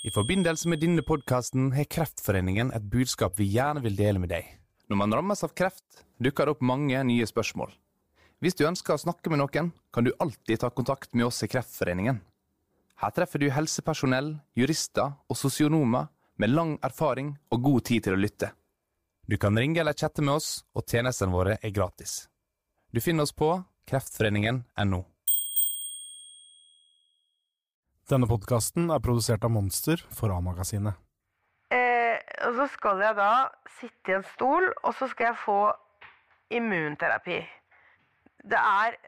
I forbindelse med denne podkasten har Kreftforeningen et budskap vi gjerne vil dele med deg. Når man rammes av kreft, dukker det opp mange nye spørsmål. Hvis du ønsker å snakke med noen, kan du alltid ta kontakt med oss i Kreftforeningen. Her treffer du helsepersonell, jurister og sosionomer med lang erfaring og god tid til å lytte. Du kan ringe eller chatte med oss, og tjenestene våre er gratis. Du finner oss på kreftforeningen.no. Denne podkasten er produsert av Monster for A-magasinet. Eh, og så skal jeg da sitte i en stol, og så skal jeg få immunterapi. Det er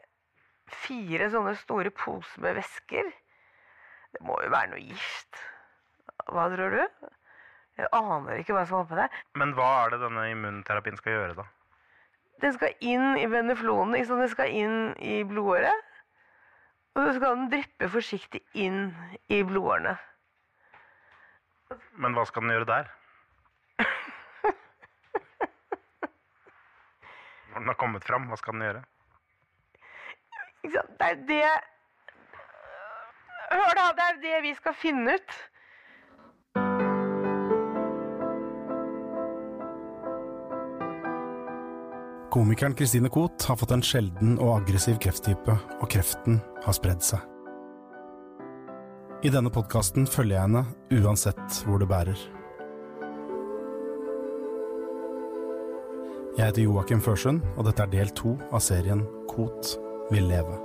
fire sånne store poser med væsker. Det må jo være noe gift. Hva tror du? Jeg aner ikke hva som er oppi der. Men hva er det denne immunterapien skal gjøre, da? Den skal inn i veneflonen? Den skal inn i blodåret. Og så skal den dryppe forsiktig inn i blodårene. Men hva skal den gjøre der? Når den har kommet fram, hva skal den gjøre? Ikke sant? Det er det Hør, da! Det er det vi skal finne ut. Komikeren Christine Koht har fått en sjelden og aggressiv krefttype, og kreften har spredd seg. I denne podkasten følger jeg henne uansett hvor det bærer. Jeg heter Joakim Førsund, og dette er del to av serien Kot vil leve.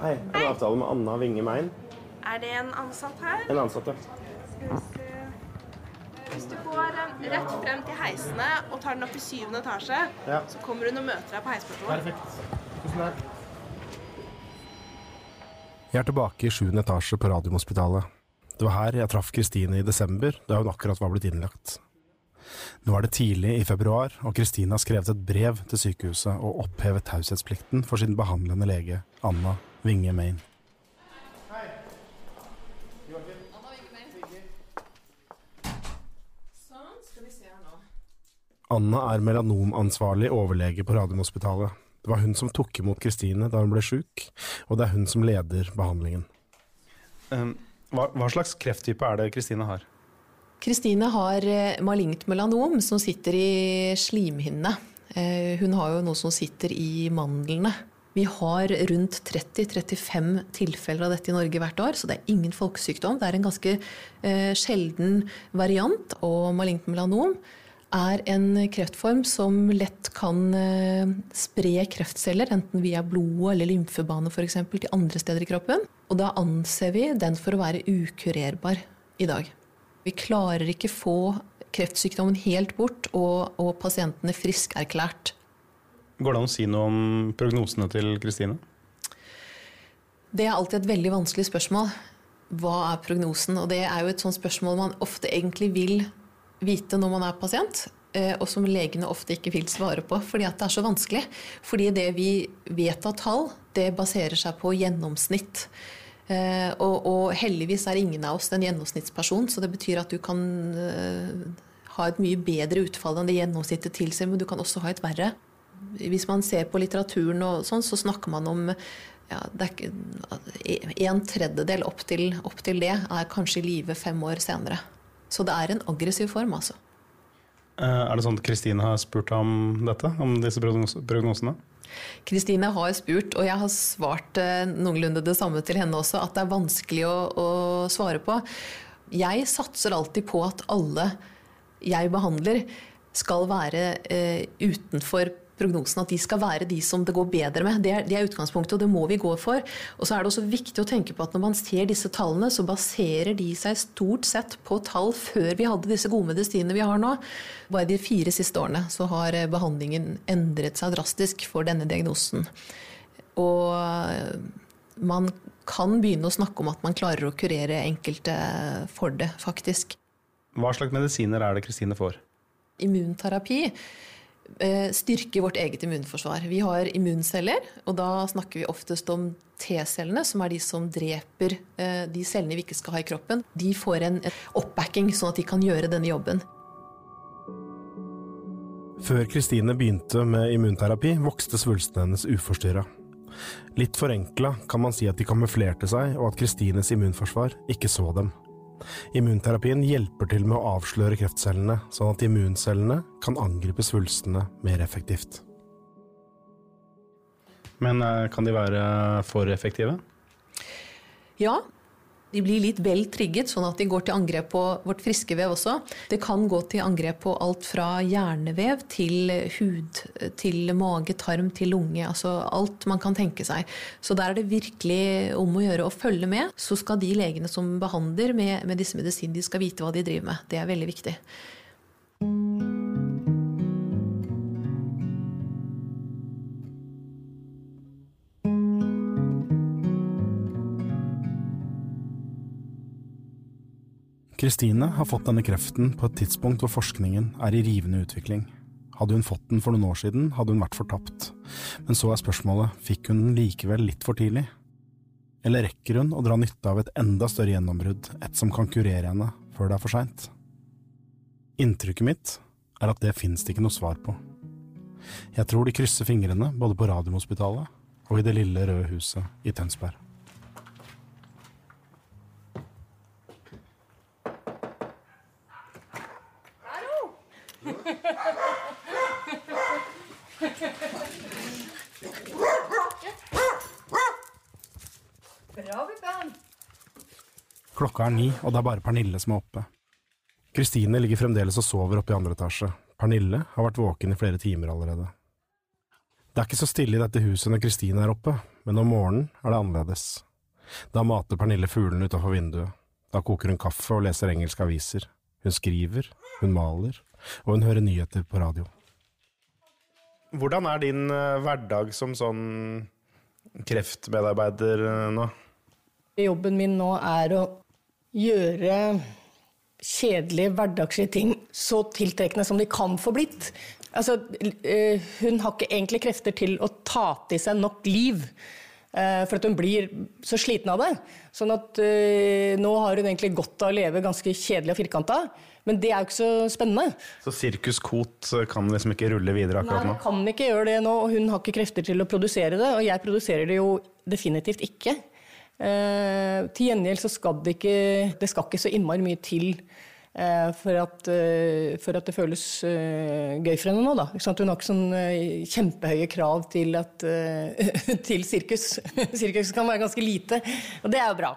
Hei, en avtale med Anna Winge Mein. Er det en ansatt her? En ansatt, ja. Hvis du går eh, rett frem til heisene og tar den opp i syvende etasje, Ja. så kommer hun og møter deg på heisportoen. Perfekt. Tusen takk. Jeg er tilbake i sjuende etasje på Radiumhospitalet. Det var her jeg traff Kristine i desember, da hun akkurat var blitt innlagt. Nå er det tidlig i februar, og Kristine har skrevet et brev til sykehuset og opphevet taushetsplikten for sin behandlende lege, Anna Winge Main. Anna er melanomansvarlig overlege på Radiumhospitalet. Det var hun som tok imot Kristine da hun ble sjuk, og det er hun som leder behandlingen. Um, hva, hva slags krefttype er det Kristine har? Kristine har eh, malignt melanom som sitter i slimhinnene. Eh, Hun har jo noe som sitter i mandlene. Vi har rundt 30-35 tilfeller av dette i Norge hvert år, så det er ingen folkesykdom. Det er en ganske eh, sjelden variant, og malignt melanom er en kreftform som lett kan eh, spre kreftceller, enten via blodet eller lymfebane f.eks., til andre steder i kroppen. Og da anser vi den for å være ukurerbar i dag. Vi klarer ikke få kreftsykdommen helt bort, og, og pasientene er friskerklært. Går det an å si noe om prognosene til Kristine? Det er alltid et veldig vanskelig spørsmål. Hva er prognosen? Og det er jo et sånt spørsmål man ofte egentlig vil vite når man er pasient, eh, og som legene ofte ikke vil svare på, fordi at det er så vanskelig. Fordi det vi vet av tall, det baserer seg på gjennomsnitt. Eh, Og, og heldigvis er ingen av oss en gjennomsnittsperson, så det betyr at du kan eh, ha et mye bedre utfall enn det gjennomsnittet tilsier, men du kan også ha et verre. Hvis man ser på litteraturen, og sånn, så snakker man om ja, det er en tredjedel opp til, opp til det er kanskje i live fem år senere. Så det er en aggressiv form, altså. Eh, er det sånn at Kristine har spurt om dette? Om disse prognos prognosene? Kristine har spurt, og jeg har svart eh, noenlunde det samme til henne også, at det er vanskelig å, å svare på. Jeg satser alltid på at alle jeg behandler, skal være eh, utenfor prognosen. At de skal være de som det går bedre med. Det er, det er utgangspunktet, og det må vi gå for. Og så er det også viktig å tenke på at når man ser disse tallene, så baserer de seg stort sett på tall før vi hadde disse gode medisinene vi har nå. Bare de fire siste årene så har eh, behandlingen endret seg drastisk for denne diagnosen. Og eh, man kan begynne å snakke om at man klarer å kurere enkelte for det, faktisk. Hva slags medisiner er det Kristine får? Immunterapi eh, styrker vårt eget immunforsvar. Vi har immunceller, og da snakker vi oftest om T-cellene, som er de som dreper eh, de cellene vi ikke skal ha i kroppen. De får en oppbacking, sånn at de kan gjøre denne jobben. Før Kristine begynte med immunterapi, vokste svulstene hennes uforstyrra. Litt forenkla kan man si at de kamuflerte seg, og at Kristines immunforsvar ikke så dem. Immunterapien hjelper til med å avsløre kreftcellene, sånn at immuncellene kan angripe svulstene mer effektivt. Men eh, kan de være for effektive? Ja, de blir litt vel trigget, sånn at de går til angrep på vårt friske vev også. Det kan gå til angrep på alt fra hjernevev til hud, til mage, tarm, til lunge. Altså alt man kan tenke seg. Så der er det virkelig om å gjøre å følge med. Så skal de legene som behandler med, med disse medisinene, de skal vite hva de driver med. Det er veldig viktig. Kristine har fått denne kreften på et tidspunkt hvor forskningen er i rivende utvikling. Hadde hun fått den for noen år siden, hadde hun vært fortapt. Men så er spørsmålet, fikk hun den likevel litt for tidlig? Eller rekker hun å dra nytte av et enda større gjennombrudd, et som kan kurere henne før det er for seint? Inntrykket mitt er at det finnes det ikke noe svar på. Jeg tror de krysser fingrene både på Radiumhospitalet og i det lille røde huset i Tønsberg. Klokka er ni, og det er bare Pernille som er oppe. Kristine ligger fremdeles og sover oppe i andre etasje. Pernille har vært våken i flere timer allerede. Det er ikke så stille i dette huset når Kristine er oppe, men om morgenen er det annerledes. Da mater Pernille fuglene utafor vinduet. Da koker hun kaffe og leser engelske aviser. Hun skriver, hun maler, og hun hører nyheter på radio. Hvordan er din eh, hverdag som sånn kreftmedarbeider eh, nå? Jobben min nå er å gjøre kjedelige, hverdagslige ting så tiltrekkende som de kan få blitt. Altså, eh, hun har ikke egentlig krefter til å ta til seg nok liv. Eh, For at hun blir så sliten av det. Sånn at eh, nå har hun egentlig godt av å leve ganske kjedelig og firkanta. Men det er jo ikke så spennende. Så Sirkus Kot eh, kan liksom ikke rulle videre akkurat hun Nei, kan ikke gjøre det nå, og hun har ikke krefter til å produsere det. Og jeg produserer det jo definitivt ikke. Eh, til gjengjeld så skal det ikke Det skal ikke så innmari mye til for, at, eh, for at det føles eh, gøy for henne nå, da. Hun har ikke sånn eh, kjempehøye krav til, at, eh, til sirkus. sirkus kan være ganske lite, og det er jo bra.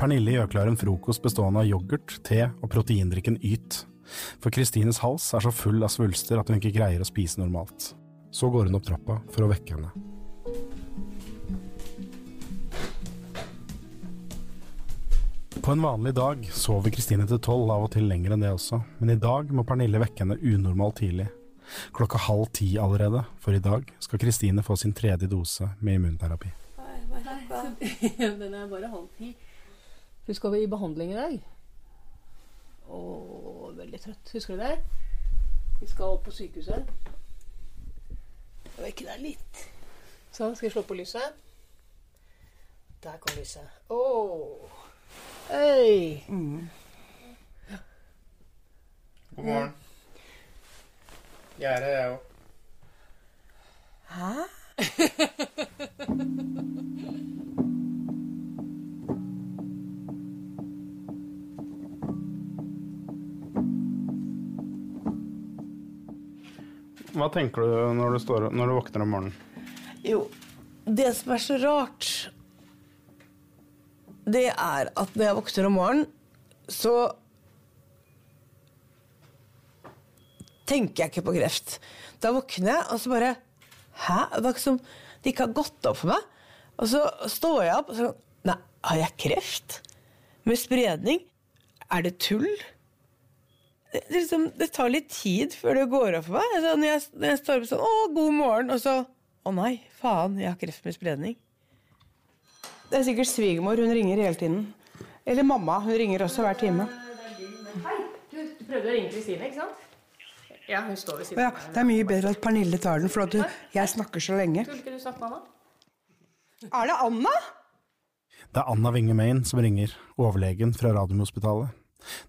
Pernille gjør klar en frokost bestående av yoghurt, te og proteindrikken Yt. For Kristines hals er så full av svulster at hun ikke greier å spise normalt. Så går hun opp trappa for å vekke henne. På en vanlig dag sover Kristine til tolv, av og til lenger enn det også, men i dag må Pernille vekke henne unormalt tidlig. Klokka halv ti allerede, for i dag skal Kristine få sin tredje dose med immunterapi. Den er bare halv ti. Hun skal i behandling i dag. Å, veldig trøtt. Husker du det? Vi skal opp på sykehuset. Jeg vekker deg litt. Sånn, skal jeg slå på lyset? Der kom lyset. Å! Hei! God morgen. Jeg er her, jeg òg. Hæ? Hva tenker du når du, står, når du våkner om morgenen? Jo, det som er så rart, det er at når jeg våkner om morgenen, så tenker jeg ikke på kreft. Da våkner jeg, og så bare Hæ? Det er ikke som det ikke har gått opp for meg. Og så står jeg opp og så Nei, har jeg kreft? Med spredning? Er det tull? Det, det, liksom, det tar litt tid før det går opp for meg. Altså, når, jeg, når jeg står opp sånn Å, god morgen. Og så Å nei, faen, jeg har kreft med spredning. Det er sikkert svigermor. Hun ringer hele tiden. Eller mamma. Hun ringer også hver time. Hei, du, du prøvde å ringe Kristine, ikke sant? Ja, hun står ved siden Ja, av det er mye bedre at Pernille tar den, for at du, jeg snakker så lenge. Skulle ikke du snakke med Anna? Er det Anna? Det er Anna Winge Main som ringer, overlegen fra Radiumhospitalet.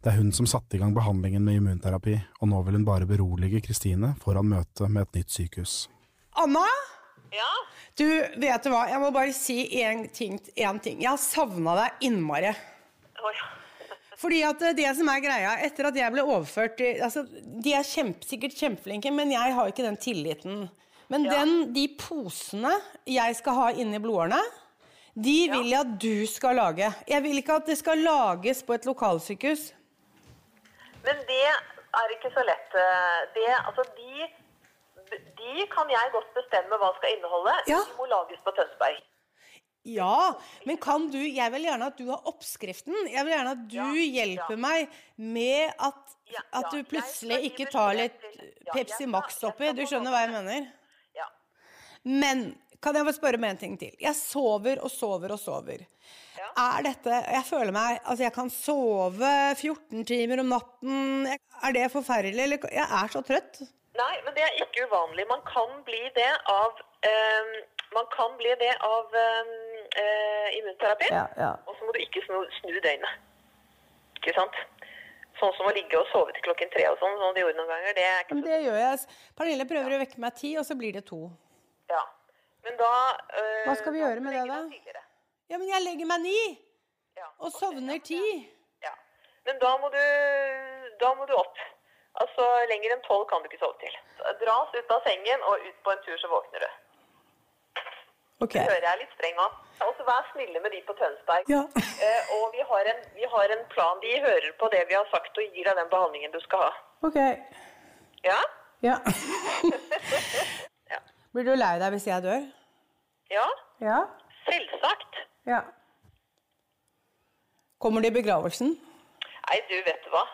Det er hun som satte i gang behandlingen med immunterapi, og nå vil hun bare berolige Kristine foran møtet med et nytt sykehus. Anna? Du, vet du hva, jeg må bare si én ting, ting. Jeg har savna deg innmari. Fordi at det som er greia, etter at jeg ble overført altså, De er kjempe, sikkert kjempeflinke, men jeg har ikke den tilliten. Men den, de posene jeg skal ha inni blodårene, de vil jeg at du skal lage. Jeg vil ikke at det skal lages på et lokalsykehus. Men det er ikke så lett. eh, Det, altså de, de kan jeg godt bestemme hva skal inneholde. Ja. De må lages på Tønsberg. Ja, men kan du Jeg vil gjerne at du har oppskriften. Jeg vil gjerne at du hjelper meg med at, at du plutselig ikke tar litt Pepsi Max oppi. Du skjønner hva jeg mener? Men kan jeg bare spørre om en ting til? Jeg sover og sover og sover. Er dette Jeg føler meg Altså, jeg kan sove 14 timer om natten. Er det forferdelig? Eller Jeg er så trøtt. Nei, men det er ikke uvanlig. Man kan bli det av Man kan bli det av eh, immunterapi. Ja, ja. Og så må du ikke snu, snu døgnet. Ikke sant? Sånn som å ligge og sove til klokken tre og sånn, som de gjorde noen ganger. Det er ikke Men det gjør jeg. Pernille prøver å vekke meg ti, og så blir det to. Ja. Men da øh, Hva skal vi gjøre med det, da? Ja, men jeg legger meg ni! Og sovner ti. Ja. Men da må du, da må du opp. Altså, Lenger enn tolv kan du ikke sove til. Dras ut av sengen og ut på en tur, så våkner du. Ok. Det hører jeg er litt streng av. Og så vær snille med de på Tønsberg. Eh, og vi har, en, vi har en plan. De hører på det vi har sagt og gir deg den behandlingen du skal ha. Ok. Ja? Ja. Blir du lei deg hvis jeg dør? Ja? Ja. Selvsagt. Ja. Kommer de i begravelsen? Nei, du, vet hva?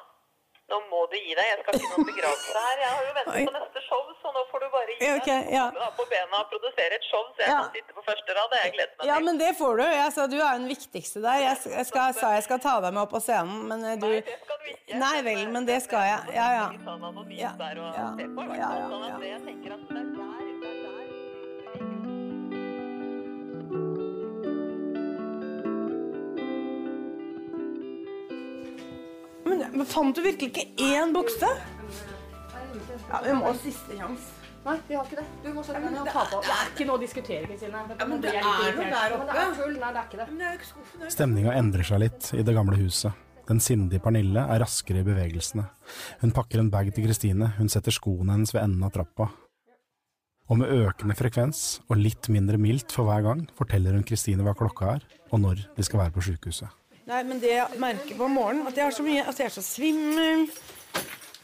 Nå må du gi deg. Jeg skal ikke noen begravelse her. Jeg har jo ventet på neste show, så nå får du bare gi deg. ok, ja. På bena og produsere et show, så jeg Ja. kan sitte på første rad. Jeg gleder meg til. Ja, men det får du. Jeg sa du er den viktigste der. Jeg, skal- jeg skal, sa jeg skal ta deg med opp på scenen, men du Nei, det skal du ikke. Nei vel, men det skal jeg. Ja, ja. Sånn Ja, ja, ja, ja, Men, men fant du virkelig ikke én bukse? Ja, vi må ha siste sjanse. Nei, vi har ikke det. Du må sette deg ned og ta på. Det er ikke noe å diskutere, Kristine. Ja, men det er noe der Men det oppe. er. Nei, det er ikke det. Men det er. Stemninga endrer seg litt i det gamle huset. Den sindige Pernille er raskere i bevegelsene. Hun pakker en bag til Kristine, hun setter skoene hennes ved enden av trappa. Og med økende frekvens, og litt mindre mildt for hver gang, forteller hun Kristine hva klokka er, og når de skal være på sjukehuset. Nei, men det jeg merker på morgenen, at jeg har så mye Altså, jeg er så svimmel.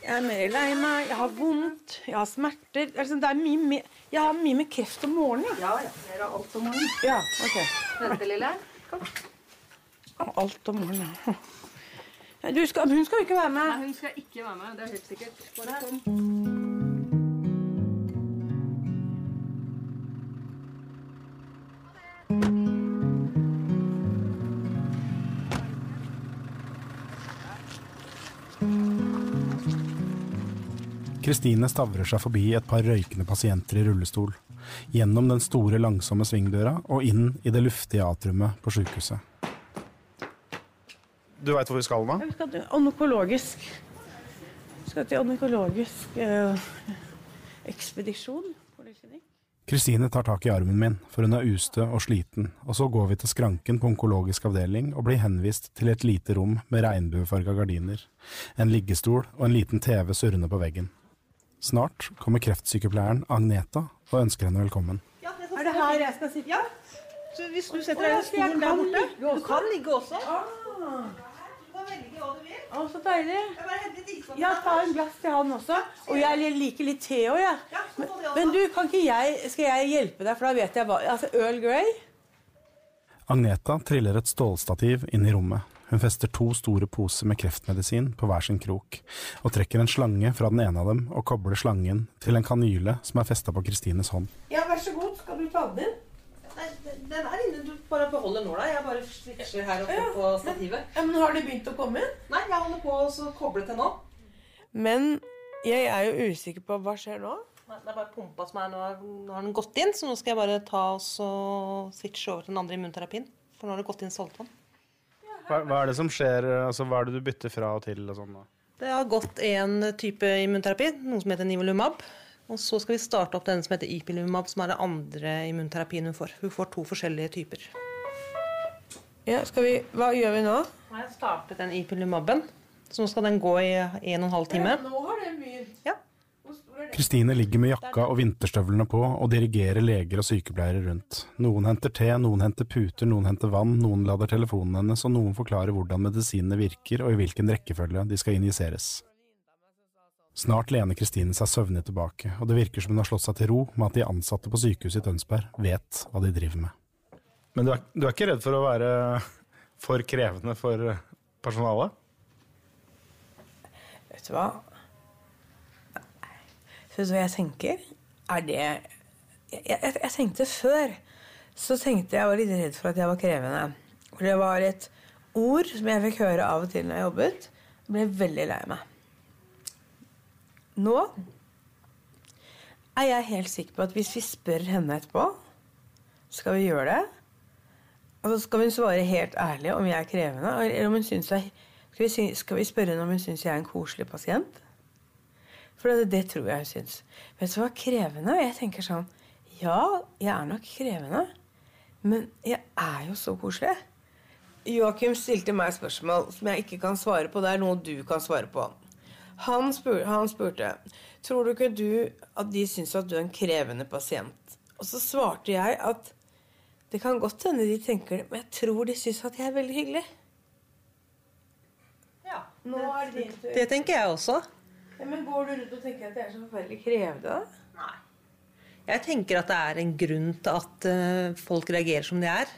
Jeg er mer lei meg, jeg har vondt, jeg har smerter. Altså, det er mye mer Jeg har mye mer kreft om morgenen. Ja, ja. jeg har alt om morgenen. Ja, ok. Vente, lille. Kom. Alt om morgenen. Ja, Du skal, hun skal jo ikke være med. Nei, hun skal ikke være med. Det er helt sikkert. Bare kom. Kristine stavrer seg forbi et par røykende pasienter i rullestol, gjennom den store, langsomme svingdøra og inn i det luftige atriumet på sjukehuset. Du veit hvor vi skal nå? Vi skal til onykologisk. Vi skal til onykologisk eh, ekspedisjon. poliklinikk. Kristine tar tak i armen min, for hun er ustø og sliten, og så går vi til skranken på onkologisk avdeling og blir henvist til et lite rom med regnbuefarga gardiner, en liggestol og en liten TV surrende på veggen. Snart kommer kreftsykepleieren Agneta og ønsker henne velkommen. Er det her jeg skal sitte? Ja. Så hvis du setter deg i stolen der borte Du kan ligge også. Du kan velge hva du vil. Å, så deilig. Ja, ta en glass til han også. Og jeg liker litt te òg, jeg. Men, men du, kan ikke jeg Skal jeg hjelpe deg, for da vet jeg hva Altså, Earl Grey? Agneta triller et stålstativ inn i rommet. Hun fester to store poser med kreftmedisin på hver sin krok, og trekker en slange fra den ene av dem og kobler slangen til en kanyle som er festa på Kristines hånd. Ja, vær så god. Skal du ta den inn? Nei, den- er inne. Du bare beholder nåla. Jeg bare switcher her oppe på stativet. Ja, men Har de begynt å komme inn? Nei, jeg holder på å koble til nå. Men jeg er jo usikker på hva skjer nå. Nei, Det er bare pumpa som er nå, nå har den gått inn, så nå skal jeg bare ta og switche over til den andre immunterapien. For nå har det gått inn saltvann. Hva, hva er det som skjer? Altså, hva er det du bytter fra og til? og sånn? Det har gått en type immunterapi, noe som heter nivolumab. Og så skal vi starte opp den som heter ipilimumab, som er den andre immunterapien hun får. Hun får to forskjellige typer. Ja, skal vi, hva gjør vi nå? Nå har jeg startet den ipilumaben. Så nå skal den gå i en og en halv time. Nå har det begynt. Kristine ligger med jakka og vinterstøvlene på og dirigerer leger og sykepleiere rundt. Noen henter te, noen henter puter, noen henter vann, noen lader telefonen hennes, og noen forklarer hvordan medisinene virker og i hvilken rekkefølge de skal injiseres. Snart lener Kristine seg søvnig tilbake, og det virker som hun har slått seg til ro med at de ansatte på sykehuset i Tønsberg vet hva de driver med. Men du er, du er ikke redd for å være for krevende for personalet? Vet du hva? Du hva jeg tenker? Er det jeg, jeg, jeg tenkte før Så tenkte jeg var litt redd for at jeg var krevende. For det var et ord som jeg fikk høre av og til når jeg jobbet. Jeg ble veldig lei meg. Nå er jeg helt sikker på at hvis vi spør henne etterpå, skal vi gjøre det. Og så skal hun svare helt ærlig om jeg er krevende. Eller om hun synes jeg, skal, vi, skal vi spørre henne om hun syns jeg er en koselig pasient? For det, det tror jeg hun syns. så var det krevende? Og jeg tenker sånn Ja, jeg er nok krevende, men jeg er jo så koselig. Joakim stilte meg spørsmål som jeg ikke kan svare på. Det er noe du kan svare på. Han, spur, han spurte Tror du ikke du at de syns at du er en krevende pasient. Og så svarte jeg at det kan godt hende de tenker det, men jeg tror de syns at jeg er veldig hyggelig. Ja, nå er det din tur. Det tenker jeg også. Ja, men Går du rundt og tenker at det er så forferdelig krevende? Nei. Jeg tenker at det er en grunn til at eh, folk reagerer som de er.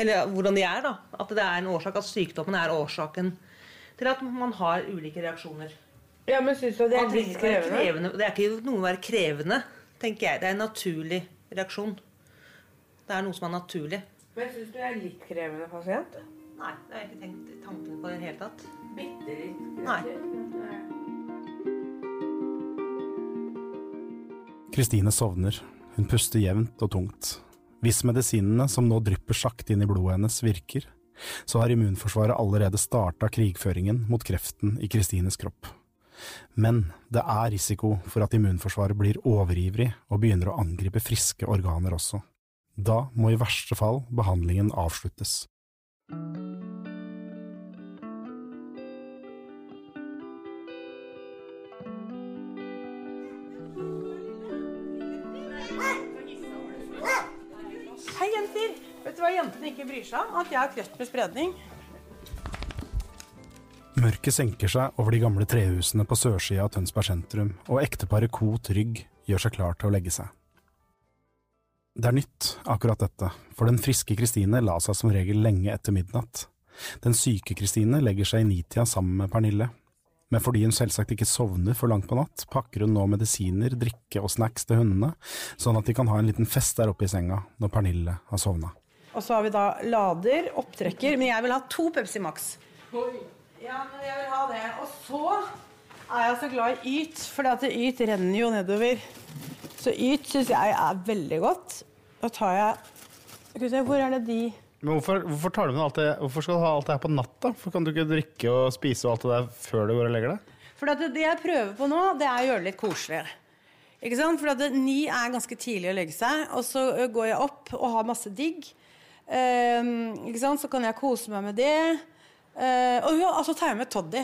Eller hvordan de er, da. At det er en årsak, at sykdommen er årsaken til at man har ulike reaksjoner. Ja, men synes du at det er litt krevende? krevende? Det er ikke noe å være krevende, tenker jeg. Det er en naturlig reaksjon. Det er noe som er naturlig. Men syns du jeg er litt krevende pasient? Nei, det har jeg ikke tenkt tanken på i det hele tatt. Bitte litt. Nei. Kristine sovner. Hun puster jevnt og tungt. Hvis medisinene som nå drypper sakte inn i blodet hennes, virker, så har immunforsvaret allerede starta krigføringen mot kreften i Kristines kropp. Men det er risiko for at immunforsvaret blir overivrig og begynner å angripe friske organer også. Da må i verste fall behandlingen avsluttes. Vet du hva jentene ikke bryr seg om? At jeg har kreft med spredning. Mørket senker seg over de gamle trehusene på sørsida av Tønsberg sentrum, og ekteparet Kot Rygg gjør seg klar til å legge seg. Det er nytt, akkurat dette, for den friske Kristine la seg som regel lenge etter midnatt. Den syke Kristine legger seg i nitida sammen med Pernille. Men fordi hun selvsagt ikke sovner for langt på natt, pakker hun nå medisiner, drikke og snacks til hundene, sånn at de kan ha en liten fest der oppe i senga når Pernille har sovna. Og så har vi da lader, opptrekker. Men jeg vil ha to Pepsi Max. Ja, men jeg vil ha det. Og så er jeg så glad i Yt, for at Yt renner jo nedover. Så Yt syns jeg er veldig godt. Da tar jeg Skal vi se, hvor er det de Men hvorfor, hvorfor, tar du med alt det, hvorfor skal du ha alt det her på natta? Hvorfor kan du ikke drikke og spise og alt det der før du går og legger deg? For det jeg prøver på nå, det er å gjøre det litt koselig. Ikke sant? For det, ni er ganske tidlig å legge seg, og så går jeg opp og har masse digg. Ehm, ikke sant? Så kan jeg kose meg med det. Eh, og så altså tar jeg med toddy.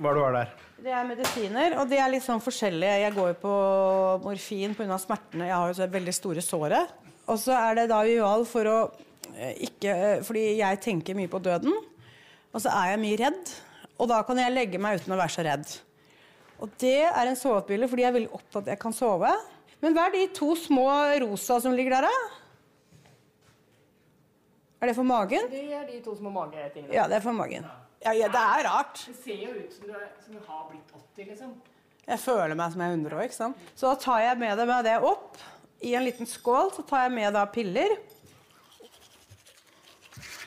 Hva er det du har der? Det er medisiner, og det er litt sånn forskjellige. Jeg går jo på morfin pga. smertene. Jeg har jo så veldig store såret. Og så er det da Ual for å eh, ikke eh, Fordi jeg tenker mye på døden. Og så er jeg mye redd. Og da kan jeg legge meg uten å være så redd. Og det er en sovepille fordi jeg er veldig opptatt av at jeg kan sove. Men hva er de to små rosa som ligger der, da? Er det for magen? Det er de to små magetingene. Ja, det er for magen. Ja, ja, det er rart. Det ser jo ut som du, er, som du har blitt 80, liksom. Jeg føler meg som jeg er 100 år, ikke sant? Så da tar jeg med det, med det opp i en liten skål. Så tar jeg med da piller.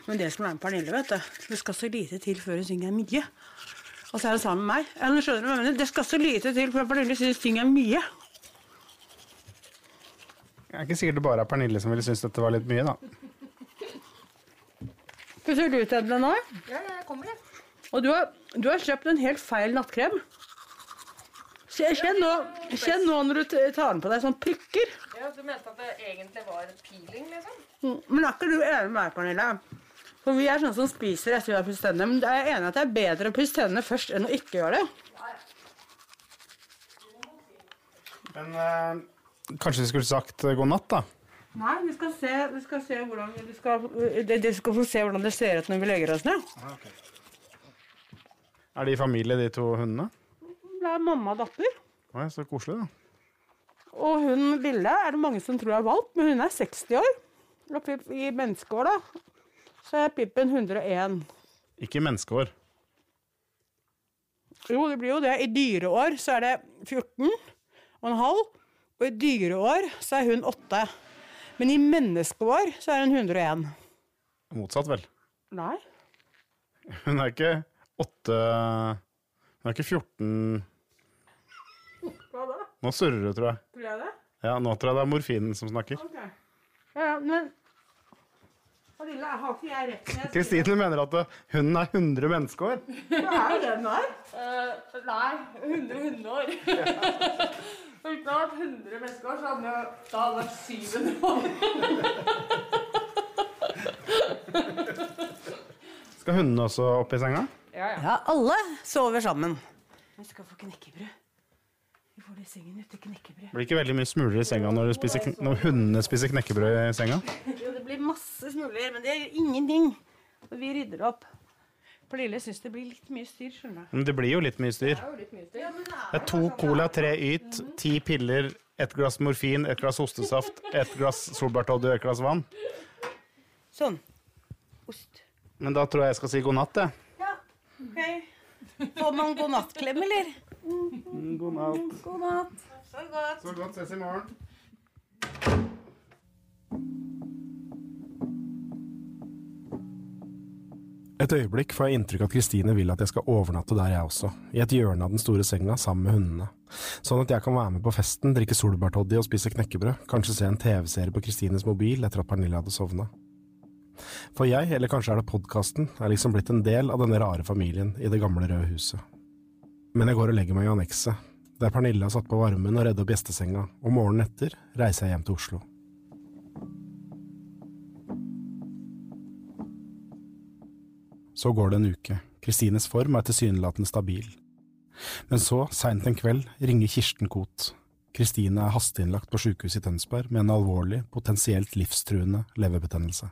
Men det som er med Pernille, vet du Det skal så lite til før hun synger mye. Og så er hun sammen med meg. Ja, nå skjønner du hva jeg mener? Det skal så lite til før Pernille syns ting er mye. Jeg er ikke sikkert det bare er Pernille som ville synes dette var litt mye, da. Putter Spiser du tennene nå? Ja, jeg kommer, jeg. Og du har, du har kjøpt en helt feil nattkrem. Kjenn nå, kjenn nå når du tar den på deg sånn prikker. Ja, Du mente at det egentlig var peeling, liksom? Mm, Men er ikke du enig med meg, Pernille? For vi er sånne som spiser etter vi har pusset tennene. Men jeg er enig at det er bedre å pusse tennene først enn å ikke gjøre det. Men eh, kanskje vi skulle sagt eh, god natt, da? Nei, vi skal se, vi skal se hvordan vi skal, det, det skal få se hvordan det ser ut når vi legger oss ned. Er de i familie, de to hundene? Det er mamma og datter. Oi, så koselig, da. Og hun lille er det mange som tror er valp, men hun er 60 år. I menneskeår, da, så er Pippen 101. Ikke i menneskeår. Jo, det blir jo det. I dyreår så er det 14 og en halv. Og i dyreår så er hun 8. Men i menneskeår så er hun 101. Motsatt, vel. Nei. Hun er ikke åtte Hun er ikke 14 Hva da? Nå surrer du, tror jeg. Tror jeg det? Ja, Nå tror jeg det er morfinen som snakker. Okay. Ja, men Adilla, har ikke jeg rett når Kristine mener at hun er 100 menneskeår. Det er jo det hun er. Eh, nei, 100 hundeår. Uten å ha vært 100 mennesker, så hadde jeg da hadde det vært 700 år. Skal hundene også opp i senga? Ja, alle sover sammen. Vi skal få knekkebrød. Vi får det i sengen etter knekkebrød. Blir ikke veldig mye smuler i senga når, du spiser, når hundene spiser knekkebrød i senga? Jo, det blir masse smuler, men det gjør ingenting. Og vi rydder opp. Pernille syns det blir litt mye styr, skjønner du. Men det blir jo litt mye styr. Det er to cola, tre yt, ti piller, ett glass morfin, ett glass ostesaft, ett glass solbærtoddy og ett glass vann. Sånn. Men da tror jeg jeg skal si god natt, jeg. Ok. Får man god nattklem, eller? God natt. God natt. Så godt. Så godt. Ses i morgen. Et øyeblikk får jeg inntrykk av at Kristine vil at jeg skal overnatte der jeg også, i et hjørne av den store senga sammen med hundene, sånn at jeg kan være med på festen, drikke solbærtoddy og spise knekkebrød, kanskje se en TV-serie på Kristines mobil etter at Pernille hadde sovna. For jeg, eller kanskje er det podkasten, er liksom blitt en del av denne rare familien i det gamle røde huset. Men jeg går og legger meg i annekset, der Pernille har satt på varmen og reddet opp gjestesenga, og morgenen etter reiser jeg hjem til Oslo. Så går det en uke. Kristines form er tilsynelatende stabil. Men så, seint en kveld, ringer Kirsten Koht. Kristine er hasteinnlagt på sykehuset i Tønsberg med en alvorlig, potensielt livstruende leverbetennelse.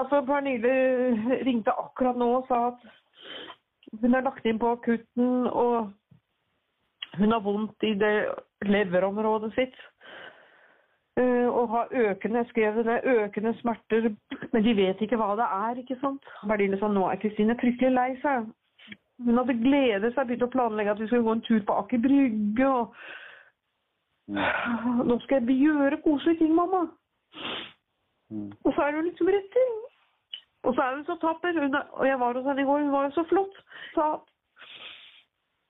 Altså, Pernille ringte akkurat nå og sa at hun er lagt inn på akutten, og hun har vondt i det leverområdet sitt. Eh, og har økende, jeg skrev det økende smerter, men de vet ikke hva det er, ikke sant? Berline sa nå er Kristine fryktelig lei seg. Hun hadde gledet seg, begynt å planlegge at vi skulle gå en tur på Aker Brygge, og nå skal jeg gjøre koselige ting, mamma. Og så er hun liksom rett til. Og så er hun så tapper. Hun er, og jeg var hos henne i går, hun var jo så flott. Sa at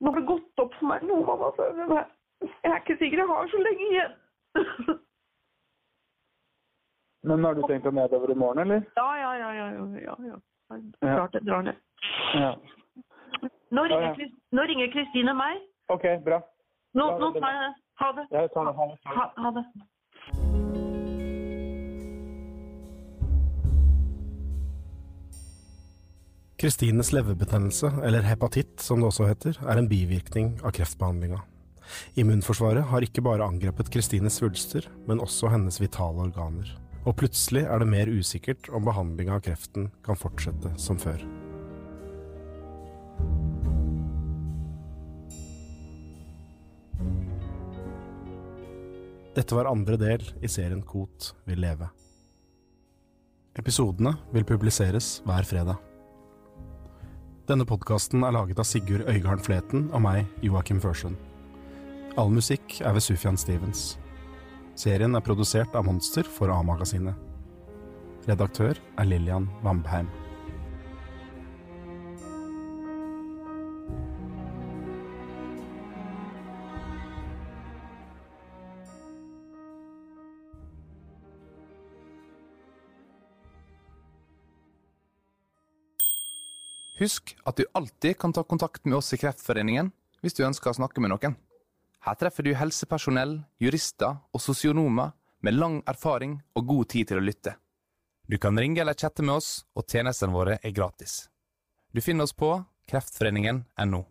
nå har det gått opp for meg nå, mamma. Jeg er ikke sikker jeg har så lenge igjen. Men har du tenkt deg nedover i morgen, eller? Ja, ja, ja. ja, ja, ja, ja. Klart jeg drar ned. Ja. Nå Ja, ja. ringer, nå ringer Kristine meg. OK, bra. Nå, nå tar jeg det. Ha det. Jeg tar det. Ha det. Ha, ha det. Kristines leverbetennelse, eller hepatitt som det også heter, er en bivirkning av kreftbehandlinga. Immunforsvaret har ikke bare angrepet Kristines svulster, men også hennes vitale organer. Og plutselig er det mer usikkert om behandlinga av kreften kan fortsette som før. Dette var andre del i serien Kot vil leve. Episodene vil publiseres hver fredag. Denne podkasten er laget av Sigurd Øygarden Fleten og meg, Joakim Førsund. All musikk er ved Sufjan Stevens. Serien er produsert av Monster for A-magasinet. Redaktør er Lillian Vambheim. Husk at du alltid kan ta kontakt med oss i Kreftforeningen hvis du ønsker å snakke med noen. Her treffer du helsepersonell, jurister og sosionomer med lang erfaring og god tid til å lytte. Du kan ringe eller chatte med oss, og tjenestene våre er gratis. Du finner oss på kreftforeningen.no.